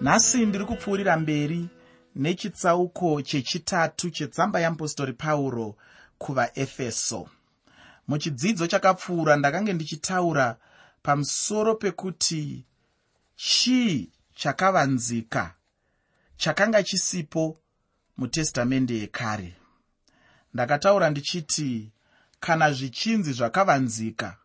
nhasi ndiri kupfuurira mberi nechitsauko chechitatu chetsamba yeapostori pauro kuvaefeso. Muchidzidzo chakapfuura ndakange ndichitaura pamusoro pekuti chii chakavanzika chakanga chisipo mutestamende yekare. Ndakataura ndichiti kana zvichinzi zvakavanzika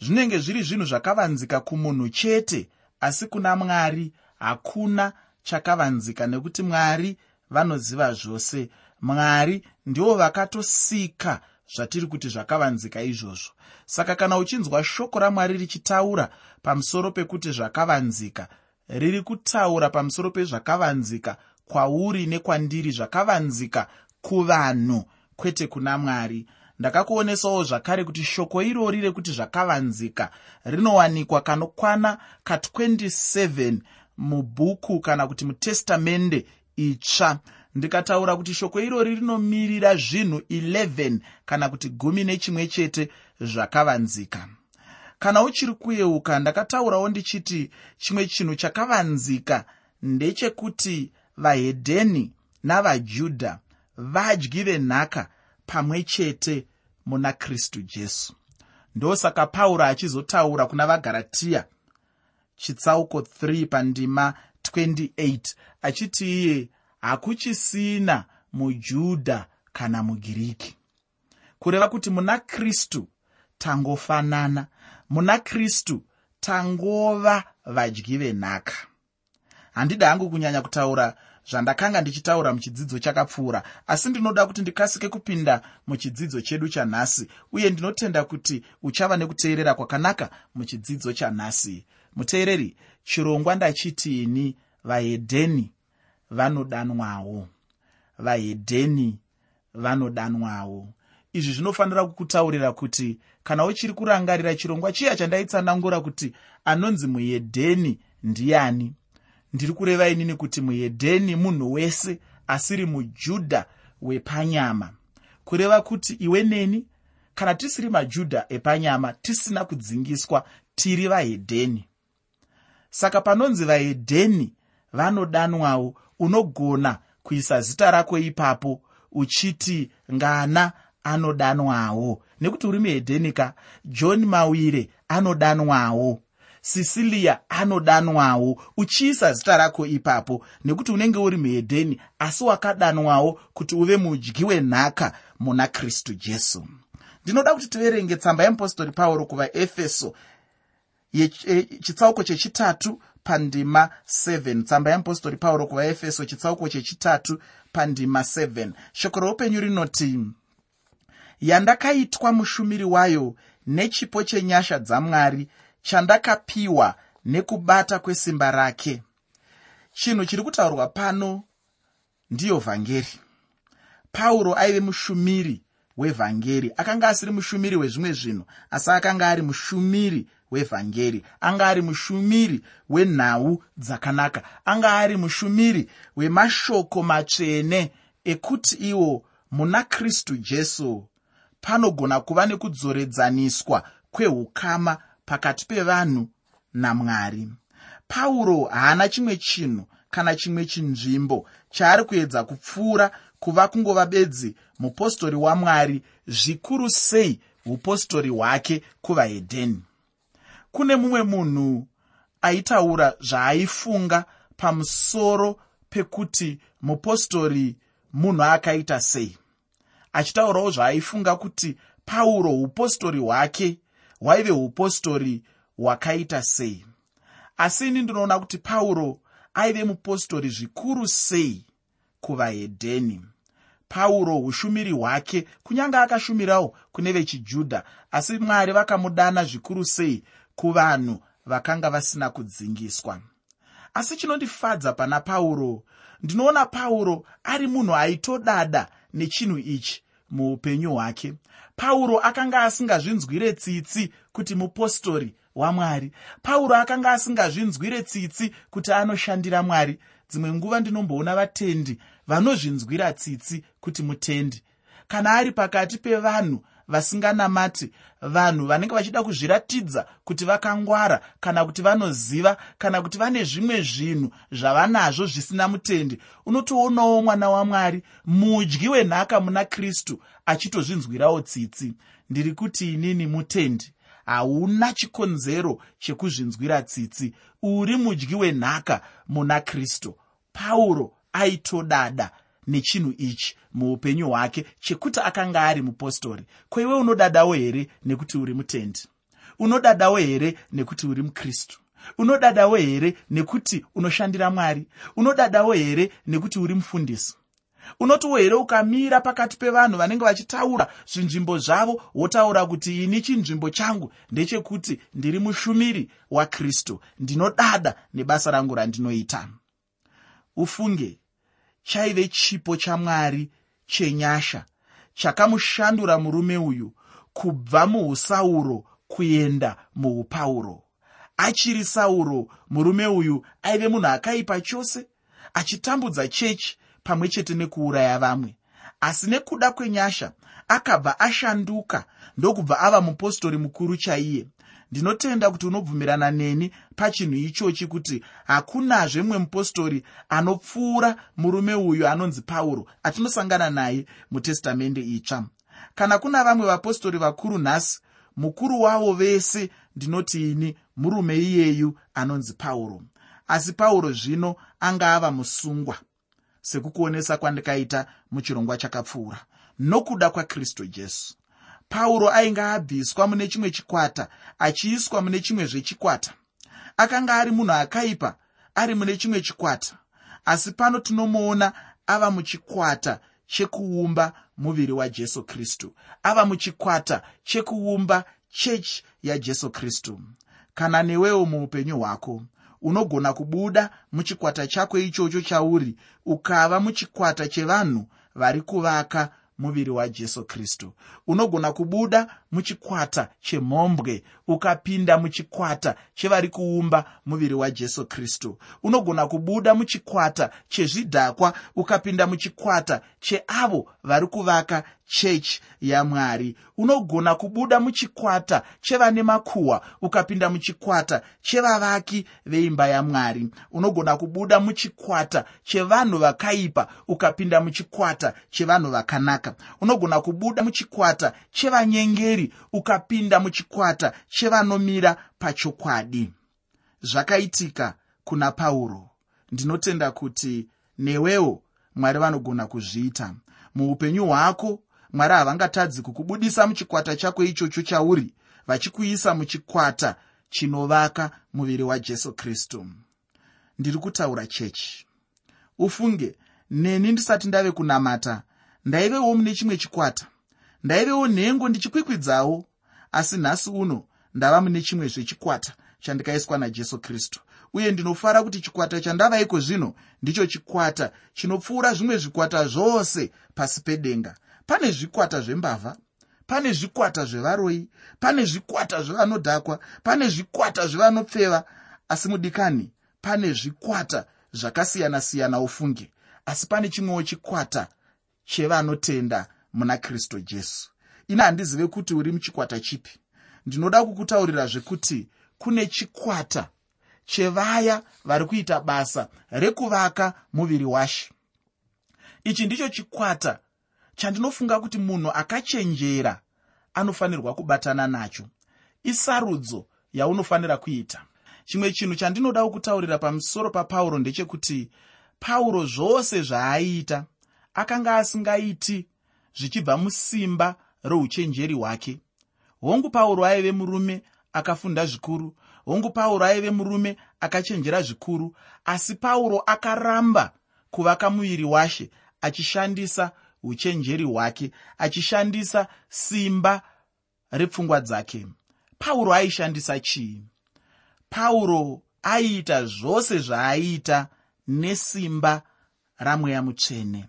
zvinenge zviri zvinhu zvakavanzika kumunhu chete asi kuna mwari hakuna chakavanzika nekuti mwari vanoziva zvose. Mwari ndivo vakatosika zvatiri kuti zvakavanzika izvozvo. Saka kana uchinzwa shoko ramwari richitaura pamusoro pekuti zvakavanzika riri kutaura pamusoro pezvakavanzika kwauri nekwandiri zvakavanzika kuvanhu kwete kuna mwari. Ndakakuonesawo zvakare kuti shoko irori rekuti zvakavanzika rinowanikwa kanokwana ka27 mubhuku kana kuti mutestamende itsva. Ndikataura kuti shoko irori rinomirira zvinhu 11 kana kuti gumi nechimwe chete zvakavanzika. Kana uchiri kuyeuka ndakataurawo ndichiti chimwe chinhu chakavanzika ndechekuti vahedheni navajudha vadyi venhaka pamwe chete muna kristu jesu. Ndosaka pauro achizotaura kuna vagaratiya chitsauko 3 pandima 28 achiti iye hakuchisina mujudha kana mugiriki. Kureva kuti muna kristu tangofanana muna kristu tangova vadyi venhaka. Handida hangu kunyanya kutaura zvandakanga ndichitaura muchidzidzo chakapfuura asi ndinoda kuti ndikasike kupinda muchidzidzo chedu chanhasi uye ndinotenda kuti uchava nekuteerera kwakanaka muchidzidzo chanhasi muteereri chirongwa ndachitini vahedheni vanodanwawo. Vahedheni vanodanwawo. Izvi zvinofanira kukutaurira kuti kana uchiri kurangarira chirongwa chiya chandaitsanangura kuti anonzi muhedheni ndiani? Ndiri kureva inini kuti muhedheni munhu wese asiri mujudha wepanyama. Kureva kuti iwe neni kana tisiri majudha epanyama tisina kudzingiswa tiri vahedheni saka panonzi vahedheni vanodanwawo unogona kuisa zita rako ipapo uchiti ngana anodanwawo. Nekuti uri muhedhenika john mawire anodanwawo sisiliya anodanwawo. Uchiisa zita rako ipapo nekuti unenge uri muhedheni asi wakadanwawo kuti uve mudyi wenhaka muna kristu jesu. Ndinoda kuti tiverenge tsamba yeapostori pauro kuvaefeso chitsauko chechitatu pandima 7 tsamba yeapostori pauro kuvaefeso chitsauko chechitatu pandima 7 shoko roupenyu rinoti yandakaitwa mushumiri wayo nechipo chenyasha dzamwari chandakapiwa nekubata kwesimba rake. Chinhu chiri kutaurwa pano ndiyo vhangeri pauro aive mushumiri wevhangeri akanga asiri mushumiri wezvimwe zvinhu asi akanga ari mushumiri wevhangeri. Anga ari mushumiri wenhau dzakanaka. Anga ari mushumiri wemashoko matsvene ekuti iwo muna kristu jesu panogona kuva nekudzoredzaniswa kweukama pakati pevanhu namwari. Pauro haana chimwe chinhu kana chimwe chinzvimbo chaari kuedza kupfuura kuva kungova bedzi mupostori wamwari zvikuru sei upostori hwake kuvahedheni kune mumwe munhu aitaura zvaaifunga pamusoro pekuti mupostori munhu akaita sei. Achitaurawo zvaaifunga kuti pauro upostori hwake hwaive upostori hwakaita sei. Asi ini ndinoona kuti pauro aive mupostori zvikuru sei kuvahedheni pauro ushumiri hwake kunyange akashumirawo kune vechijudha asi mwari vakamudana zvikuru sei kuvanhu vakanga vasina kudzingiswa. Asi chinondifadza pana pauro ndinoona pauro ari munhu aitodada nechinhu ichi muupenyu hwake. Pauro akanga asingazvinzwire tsitsi kuti mupostori wamwari. Pauro akanga asingazvinzwire tsitsi kuti anoshandira mwari. Dzimwe nguva ndinomboona vatendi vanozvinzwira tsitsi kuti mutendi. Kana ari pakati pevanhu vasinganamati vanhu vanenge vachida kuzviratidza kuti vakangwara kana kuti vanoziva kana kuti vane zvimwe zvinhu zvavanazvo zvisina mutendi unotoonawo mwana wamwari mudyi wenhaka muna kristu achitozvinzwirawo tsitsi. Ndiri kuti inini mutendi hauna chikonzero chekuzvinzwira tsitsi. Uri mudyi wenhaka muna kristu. Pauro aitodada nechinhu ichi muupenyu hwake chekuti akanga ari mupostori. Kweiwe unodadawo here nekuti uri mutendi? Unodadawo here nekuti uri mukristu? Unodadawo here nekuti unoshandira mwari? Unodadawo here nekuti uri mufundisi? Unotiwo here ukamira pakati pevanhu vanenge vachitaura zvinzvimbo zvavo wotaura kuti ini chinzvimbo changu ndechekuti ndiri mushumiri wakristu ndinodada nebasa rangu randinoita? Ufunge chaive chipo chamwari chenyasha chakamushandura murume uyu kubva muusauro kuenda muupauro achiri sauro murume uyu aive munhu akaipa chose achitambudza chechi pamwe chete nekuuraya vamwe. Asi nekuda kwenyasha akabva ashanduka ndokubva ava mupostori mukuru chaiye ndinotenda kuti unobvumirana neni pachinhu ichochi kuti hakunazve mumwe mupostori anopfuura murume uyu anonzi pauro atinosangana naye mutestamende itsva. Kana kuna vamwe vapostori vakuru nhasi mukuru wavo vese ndinoti ini murume iyeyu anonzi pauro. Asi pauro zvino anga ava musungwa sekukuonesa kwandikaita muchirongwa chakapfuura nokuda kwakristu jesu pauro ainge abviswa mune chimwe chikwata achiiswa mune chimwe zvechikwata akanga ari munhu akaipa ari mune chimwe chikwata. Asi pano tinomuona ava muchikwata chekuumba muviri wajesu kristu ava muchikwata chekuumba chechi yajesu kristu. Kana newewo muupenyu hwako unogona kubuda muchikwata chako ichocho chauri ukava muchikwata chevanhu vari kuvaka muviri wajesu kristu. Unogona kubuda muchikwata chemhombwe ukapinda muchikwata chevari kuumba muviri wajesu kristu. Unogona kubuda muchikwata chezvidhakwa ukapinda muchikwata cheavo vari kuvaka chechi yamwari. Unogona kubuda muchikwata chevane makuhwa ukapinda muchikwata chevavaki veimba yamwari. Unogona kubuda muchikwata chevanhu vakaipa ukapinda muchikwata chevanhu vakanaka. Unogona kubuda muchikwata chevanyengeri ukapinda muchikwata chevanomira pachokwadi. Zvakaitika kuna pauro. Ndinotenda kuti newewo mwari vanogona kuzviita. Muupenyu hwako mwari havangatadzi kukubudisa muchikwata chako ichocho chauri vachikuisa muchikwata chinovaka muviri wajesu kristu. Ndiri kutaura chechi. Ufunge neni ndisati ndave kunamata ndaivewo mune chimwe chikwata. Ndaivewo nhengo ndichikwikvidzawo asi nhasi uno ndava mune chimwe zvechikwata chandikaiswa najesu kristu. Uye ndinofara kuti chikwata chandavaiko zvino ndicho chikwata chinopfuura zvimwe zvikwata zvose pasi pedenga pane zvikwata zvembavha pane zvikwata zvevaroi pane zvikwata zvevanodhakwa pane zvikwata zvevanopfeva. Asi mudikani pane zvikwata zvakasiyana-siyana ufunge asi pane chimwewo chikwata chevanotenda muna kristu jesu. Ini handizive kuti uri muchikwata chipi. Ndinoda kukutaurira zvekuti kune chikwata chevaya vari kuita basa rekuvaka muviri washe. Ichi ndicho chikwata chandinofunga kuti munhu akachenjera anofanirwa kubatana nacho. Isarudzo yaunofanira kuita. Chimwe chinhu chandinoda kukutaurira pamusoro papauro ndechekuti pauro zvose zvaaiita akanga asingaiti zvichibva musimba rouchenjeri hwake. Hongu pauro aive murume akafunda zvikuru hongu pauro aive murume akachenjera zvikuru asi pauro akaramba kuvaka muviri washe achishandisa uchenjeri hwake achishandisa simba repfungwa dzake. Pauro aishandisa chii pauro aiita zvose zvaaiita nesimba ramweya mutsvene.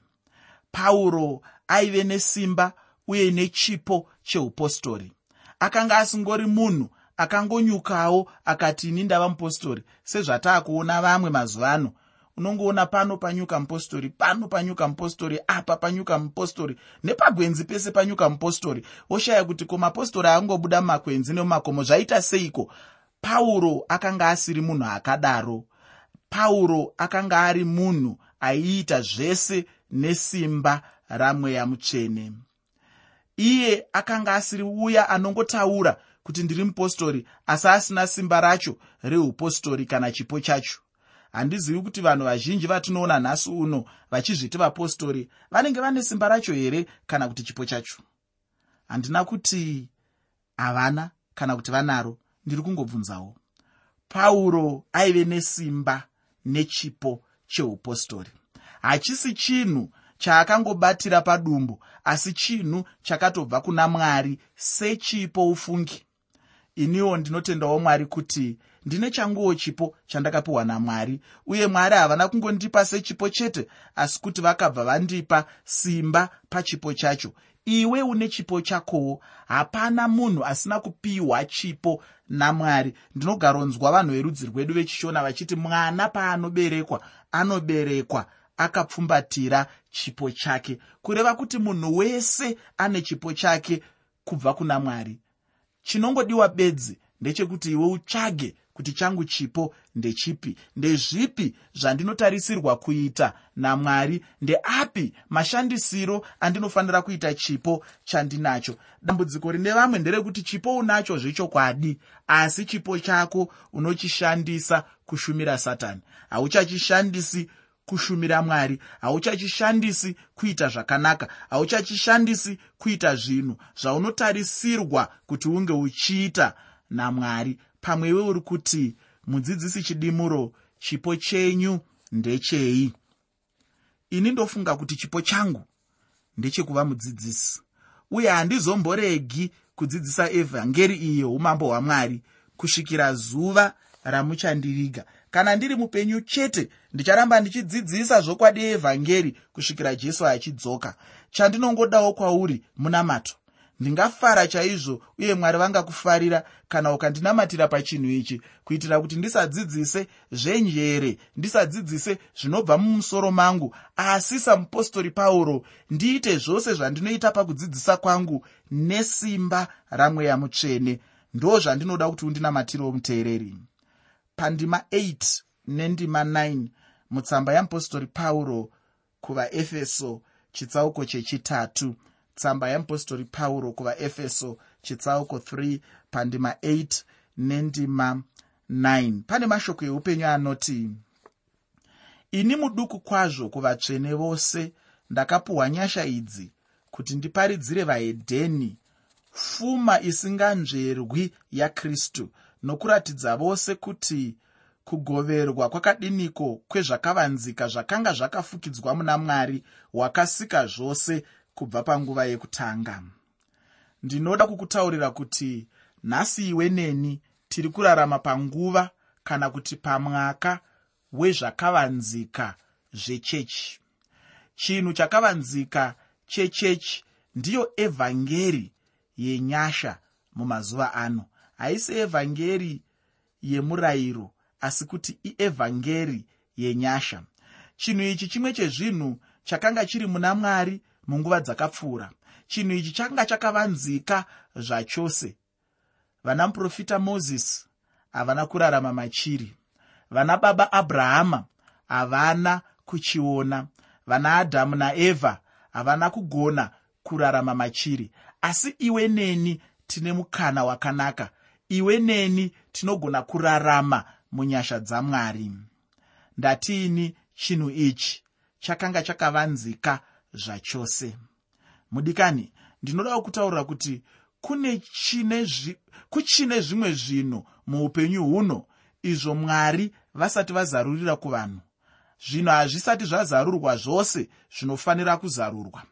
Pauro aive nesimba uye nechipo cheupostori akanga asingori munhu akangonyukawo akati ini ndava mupostori sezvataakuona vamwe mazuva ano unongoona pano panyuka mupostori pano panyuka mupostori apa panyuka mupostori nepagwenzi pese panyuka mupostori woshaya kuti ko mapostori aangobuda mumakwenzi nemumakomo zvaita seiko? Pauro akanga asiri munhu akadaro. Pauro akanga ari munhu aiita zvese nesimba ramweya mutsvene. Iye akanga asiri uya anongotaura kuti ndiri mupostori asi asina simba racho reupostori kana chipo chacho handizivi kuti vanhu vazhinji vatinoona nhasi uno vachizviti vapostori vanenge vane simba racho here kana kuti chipo chacho? Handina kuti havana kana kuti vanaro ndiri kungobvunzawo. Pauro aive nesimba nechipo cheupostori hachisi chinhu chaakangobatira padumbu asi chinhu chakatobva kuna mwari sechipo ufungi. Iniwo ndinotendawo mwari kuti ndine changuwo chipo chandakapiwa namwari uye mwari havana kungondipa sechipo chete asi kuti vakabva vandipa simba pachipo chacho. Iwe une chipo chakowo hapana munhu asina kupiwa chipo namwari. Ndinogaronzwa vanhu verudzi rwedu vechishona vachiti mwana paanoberekwa anoberekwa akapfumbatira chipo chake. Kureva kuti munhu wese ane chipo chake kubva kuna mwari. Chinongodiwa bedzi ndechekuti iwe utsvage kuti changu chipo ndechipi? Ndezvipi zvandinotarisirwa kuita? Namwari ndeapi mashandisiro andinofanira kuita chipo chandinacho? Dambudziko rine vamwe nderekuti chipo unacho zvechokwadi asi chipo chako unochishandisa kushumira satani. Hauchachishandisi kushumira mwari hauchachishandisi kuita zvakanaka hauchachishandisi kuita zvinhu zvaunotarisirwa kuti unge uchiita namwari pamwe iwe uri kuti mudzidzisi chidimuro chipo chenyu ndechei? Ini ndofunga kuti chipo changu ndechekuva mudzidzisi. Uye handizomboregi kudzidzisa evhangeri iyi yeumambo hwamwari kusvikira zuva ramuchandiriga kana ndiri mupenyu chete ndicharamba ndichidzidzisa zvokwadi evhangeri kusvikira jesu achidzoka chandinongodawo kwauri munamato ndingafara chaizvo uye mwari vangakufarira kana ukandinamatira pachinhu ichi kuitira kuti ndisadzidzise zvenjere ndisadzidzise zvinobva mumusoro mangu. Asi samupostori pauro ndiite zvose zvandinoita pakudzidzisa kwangu nesimba ramweya mutsvene. Ndo zvandinoda kuti undinamatirewo muteereri. Pandima 8 nendima 9 mutsamba yamupostori pauro kuvaefeso chitsauko chechitatu tsamba yeapostori pauro kuvaefeso chitsauko 3 pandima 8 nendima 9 pane mashoko eupenyu anoti ini muduku kwazvo kuvatsvene vose ndakapiwa nyasha idzi kuti ndiparidzire vahedheni pfuma isinganzverwi yakristu nokuratidza vose kuti kugoverwa kwakadiniko kwezvakavanzika zvakanga zvakafukidzwa muna mwari wakasika zvose kubva panguva yekutanga. Ndinoda kukutaurira kuti nhasi iwe neni tiri kurarama panguva kana kuti pamwaka wezvakavanzika zvechechi. Chinhu chakavanzika chechechi ndiyo evhangeri yenyasha mumazuva ano. Haisi evhangeri yemurayiro asi kuti ievhangeri yenyasha. Chinhu ichi chimwe chezvinhu chakanga chiri muna mwari munguva dzakapfuura. Chinhu ichi changa chakavanzika zvachose. Vana muprofita mozisi havana kurarama machiri. Vana baba abrahama havana kuchiona. Vana adhamu naevha havana kugona kurarama machiri. Asi iwe neni tine mukana wakanaka. Iwe neni tinogona kurarama munyasha dzamwari ndatiini chinhu ichi? Chakanga chakavanzika zvachose. Mudikani ndinodawo kutaurira kuti kune chine zvi, kuchine zvimwe zvinhu muupenyu huno izvo mwari vasati vazarurira kuvanhu. Zvinhu hazvisati zvazarurwa zvose zvinofanira kuzarurwa.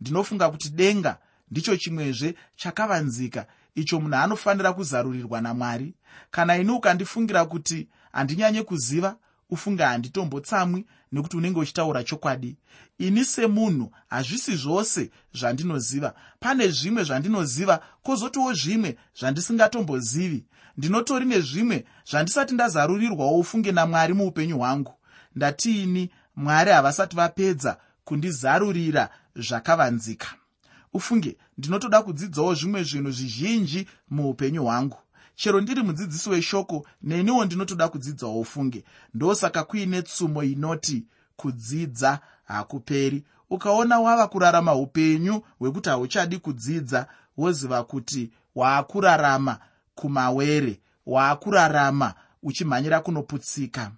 Ndinofunga kuti denga ndicho chimwezve chakavanzika icho munhu anofanira kuzarurirwa namwari. Kana ini ukandifungira kuti handinyanye kuziva ufunge handitombotsamwi nekuti unenge uchitaura chokwadi. Ini semunhu hazvisi zvose zvandinoziva. Pane zvimwe zvandinoziva kwozotiwo zvimwe zvandisingatombozivi. Ndinotori nezvimwe zvandisati ndazarurirwawo ufunge namwari muupenyu hwangu. Ndatiini mwari havasati vapedza kundizarurira zvakavanzika. Ufunge ndinotoda kudzidzawo zvimwe zvinhu zvizhinji muupenyu hwangu chero ndiri mudzidzisi weshoko neniwo ndinotoda kudzidzawo ufunge. Ndosaka kuine tsumo inoti kudzidza hakuperi. Ukaona wava kurarama upenyu hwekuti hauchadi kudzidza woziva kuti waakurarama kumawere waakurarama uchimhanyira kunoputsika.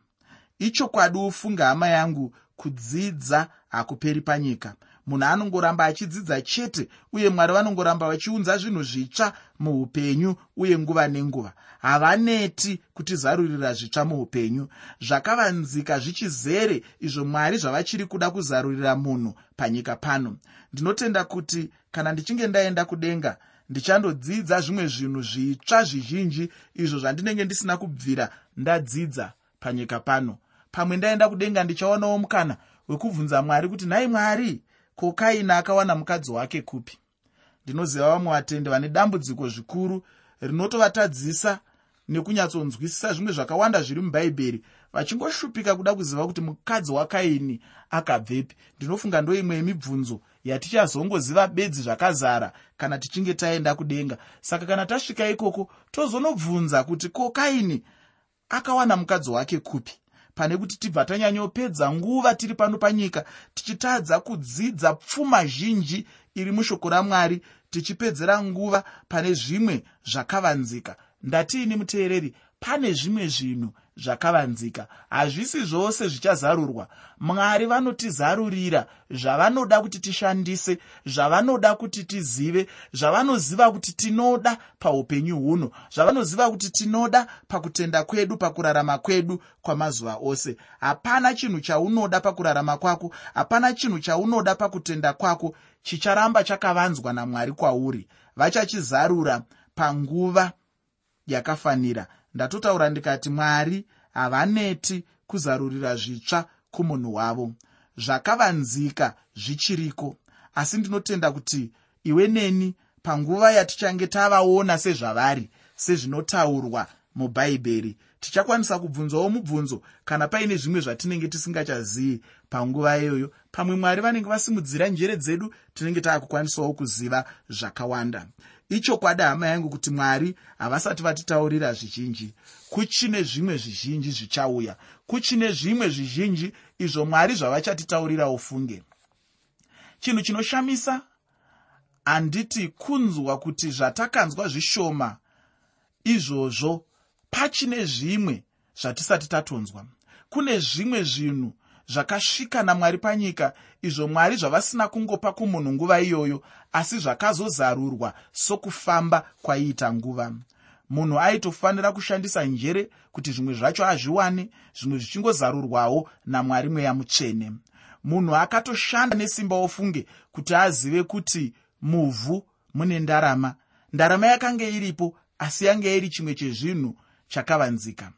Ichokwadi ufunga hama yangu kudzidza hakuperi panyika munhu anongoramba achidzidza chete uye mwari vanongoramba vachiunza zvinhu zvitsva muupenyu uye nguva nenguva. Havaneti kutizarurira zvitsva muupenyu. Zvakavanzika zvichizere izvo mwari zvavachiri kuda kuzarurira munhu panyika pano. Ndinotenda kuti kana ndichinge ndaenda kudenga ndichandodzidza zvimwe zvinhu zvitsva zvizhinji izvo zvandinenge ndisina kubvira ndadzidza panyika pano. Pamwe ndaenda kudenga ndichaonawo mukana wekubvunza mwari kuti nhai mwari ko kaini akawana mukadzi wake kupi? Ndinoziva vamwe vatende vane dambudziko zvikuru rinotovatadzisa nekunyatsonzwisisa zvimwe zvakawanda zviri mubhaibheri vachingoshupika kuda kuziva kuti mukadzi wakaini akabvepi. Ndinofunga ndo imwe yemibvunzo yatichazongoziva bedzi zvakazara kana tichinge taenda kudenga. Saka kana tasvika ikoko tozonobvunza kuti ko kaini akawana mukadzi wake kupi pane kuti tibva tanyanyopedza nguva tiri pano panyika tichitadza kudzidza pfuma zhinji iri mushoko ramwari tichipedzera nguva pane zvimwe zvakavanzika. Ndatiini muteereri? Pane zvimwe zvinhu zvakavanzika. Hazvisi zvose zvichazarurwa. Mwari vanotizarurira zvavanoda kuti tishandise zvavanoda kuti tizive zvavanoziva kuti tinoda paupenyu huno zvavanoziva kuti tinoda pakutenda kwedu pakurarama kwedu kwamazuva ose. Hapana chinhu chaunoda pakurarama kwako hapana chinhu chaunoda pakutenda kwako chicharamba chakavanzwa namwari kwauri. Vachachizarura panguva yakafanira ndatotaura ndikati mwari havaneti kuzarurira zvitsva kumunhu wavo. Zvakavanzika zvichiriko? Asi ndinotenda kuti iwe neni panguva yatichange tavaona sezvavari sezvinotaurwa mubhaibheri tichakwanisa kubvunzawo mubvunzo kana paine zvimwe zvatinenge tisingachazivi panguva iyoyo. Pamwe mwari vanenge vasimudzira njere dzedu tinenge taakukwanisawo kuziva zvakawanda ichokwadi hama yangu kuti mwari havasati vatitaurira zvizhinji. Kuchine zvimwe zvizhinji zvichauya. Kuchine zvimwe zvizhinji izvo mwari zvavachatitaurira ufunge. Chinhu chinoshamisa handiti kunzwa kuti zvatakanzwa zvishoma izvozvo pachine zvimwe zvatisati tatonzwa. Kune zvimwe zvinhu zvakasvika namwari panyika izvo mwari zvavasina kungopa kumunhu nguva iyoyo asi zvakazozarurwa sokufamba kwaiita nguva. Munhu aitofanira kushandisa njere kuti zvimwe zvacho azviwane zvimwe zvichingozarurwawo namwari mweya mutsvene. Munhu akatoshanda nesimba ofunge kuti azive kuti muvhu mune ndarama. Ndarama yakanga iripo asi yanga iri chimwe chezvinhu chakavanzika.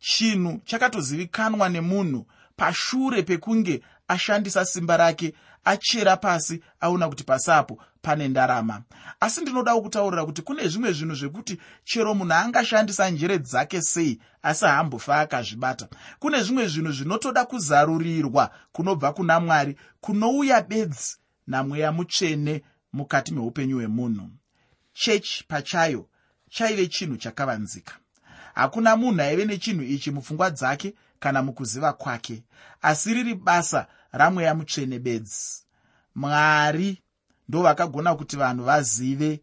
Chinhu chakatozivikanwa nemunhu pashure pekunge ashandisa simba rake achera pasi aona kuti pasapo pane ndarama. Asi ndinodawo kutaurira kuti kune zvimwe zvinhu zvekuti chero munhu angashandisa njere dzake sei asi haambofa akazvibata kune zvimwe zvinhu zvinotoda kuzarurirwa kunobva kuna mwari kunouya bedzi namweya mutsvene mukati meupenyu hwemunhu. Chechi pachayo chaive chinhu chakavanzika. Hakuna munhu aive nechinhu ichi mupfungwa dzake kana mukuziva kwake asi riri basa ramweya mutsvene bedzi mwari ndo vakagona kuti vanhu vazive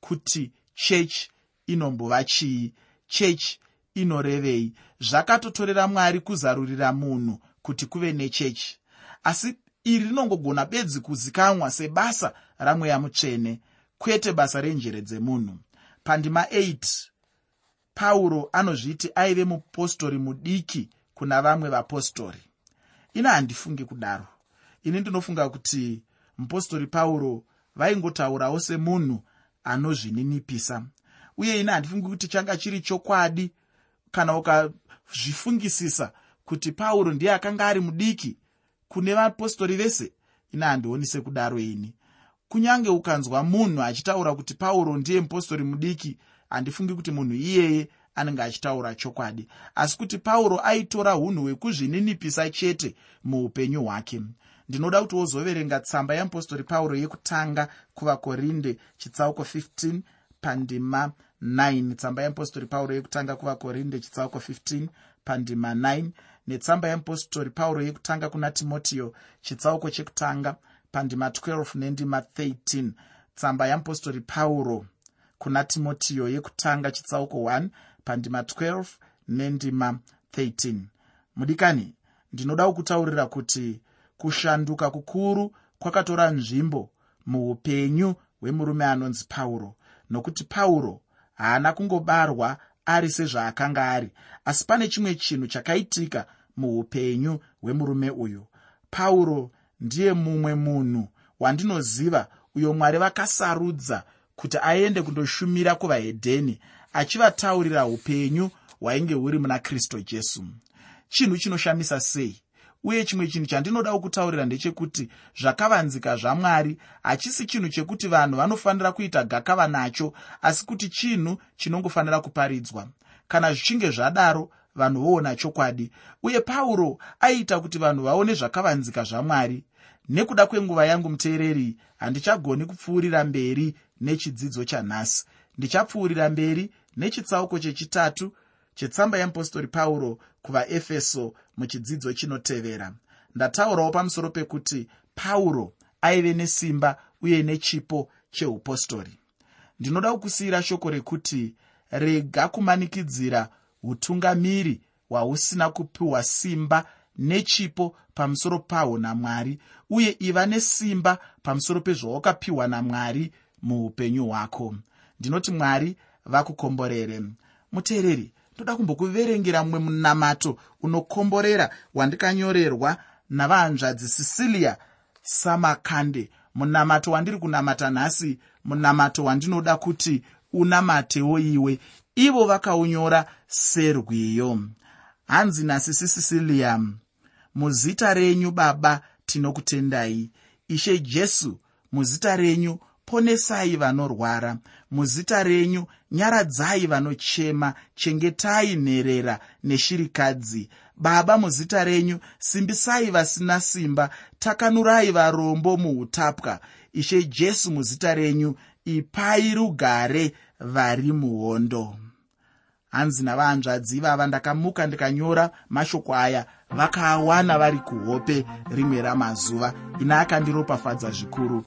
kuti chechi inombova chii chechi inorevei. Zvakatotorera mwari kuzarurira munhu kuti kuve nechechi. Asi iri rinongogona bedzi kuzikamwa sebasa ramweya mutsvene kwete basa renjere dzemunhu. Pandima 8 pauro anozviti aive mupostori mudiki kuna vamwe vapostori. Ina handifungi kudaro. Ini ndinofunga kuti mupostori pauro vaingotaurawo semunhu anozvininipisa. Uye ina handifungi kuti changa chiri chokwadi kana ukazvifungisisa kuti pauro ndiye akanga ari mudiki kune vapostori vese ina handioni sekudaro ini. Kunyange ukanzwa munhu achitaura kuti pauro ndiye mupostori mudiki handifungi kuti munhu iyeye anenge achitaura chokwadi. Asi kuti pauro aitora unhu hwekuzvininipisa chete muupenyu hwake. Ndinoda kuti wozoverenga tsamba yeapostori pauro yekutanga kuvakorinde chitsauko 15 pandima 9 tsamba yeapostori pauro yekutanga kuvakorinde chitsauko 15 pandima 9 netsamba yeapostori pauro yekutanga kuna timotiyo chitsauko chekutanga pandima 12 nendima 13 tsamba yeapostori pauro kuna timotiyo yekutanga chitsauko 1 pandima 12 nendima 13 mudikani ndinoda kukutaurira kuti kushanduka kukuru kwakatora nzvimbo muupenyu hwemurume anonzi pauro nokuti pauro haana kungobarwa ari sezvaakanga ari asi pane chimwe chinhu chakaitika muupenyu hwemurume uyu. Pauro ndiye mumwe munhu wandinoziva uyo mwari vakasarudza kuti aende kundoshumira kuvahedheni achivataurira upenyu hwainge huri muna kristu jesu. Chinhu chinoshamisa sei? Uye chimwe chinhu chandinoda kukutaurira ndechekuti zvakavanzika zvamwari hachisi chinhu chekuti vanhu vanofanira kuita gakava nacho asi kuti chinhu chinongofanira kuparidzwa. Kana zvichinge zvadaro vanhu voona chokwadi. Uye pauro aiita kuti vanhu vaone zvakavanzika zvamwari. Nekuda kwenguva yangu muteereri handichagoni kupfuurira mberi nechidzidzo chanhasi. Ndichapfuurira mberi nechitsauko chechitatu chetsamba yeapostori pauro kuvaefeso muchidzidzo chinotevera. Ndataurawo pamusoro pekuti pauro aive nesimba uye nechipo cheupostori ndinoda kukusiyira shoko rekuti rega kumanikidzira utungamiri hwausina kupiwa simba nechipo pamusoro pahwo namwari uye iva nesimba pamusoro pezvawakapiwa namwari muupenyu hwako. Ndinoti mwari vakukomborere. Muteereri ndoda kumbokuverengera mumwe munamato unokomborera wandikanyorerwa navahanzvadzi sicilia samakande munamato wandiri kunamata nhasi munamato wandinoda kuti unamatewo iwe. Ivo vakaunyora serwiyo. Hanzi nhasi sisicilia muzita renyu baba tinokutendai. Ishe jesu muzita renyu ponesai vanorwara. Muzita renyu nyaradzai vanochema chengetai nherera neshirikadzi. Baba muzita renyu simbisai vasina simba takanurai varombo muutapwa. Ishe jesu muzita renyu ipai rugare vari muhondo. Hanzi navahanzvadzi ivava ndakamuka ndikanyora mashoko aya vakaawana vari kuhope rimwe ramazuva. Ina akandiropafadza zvikuru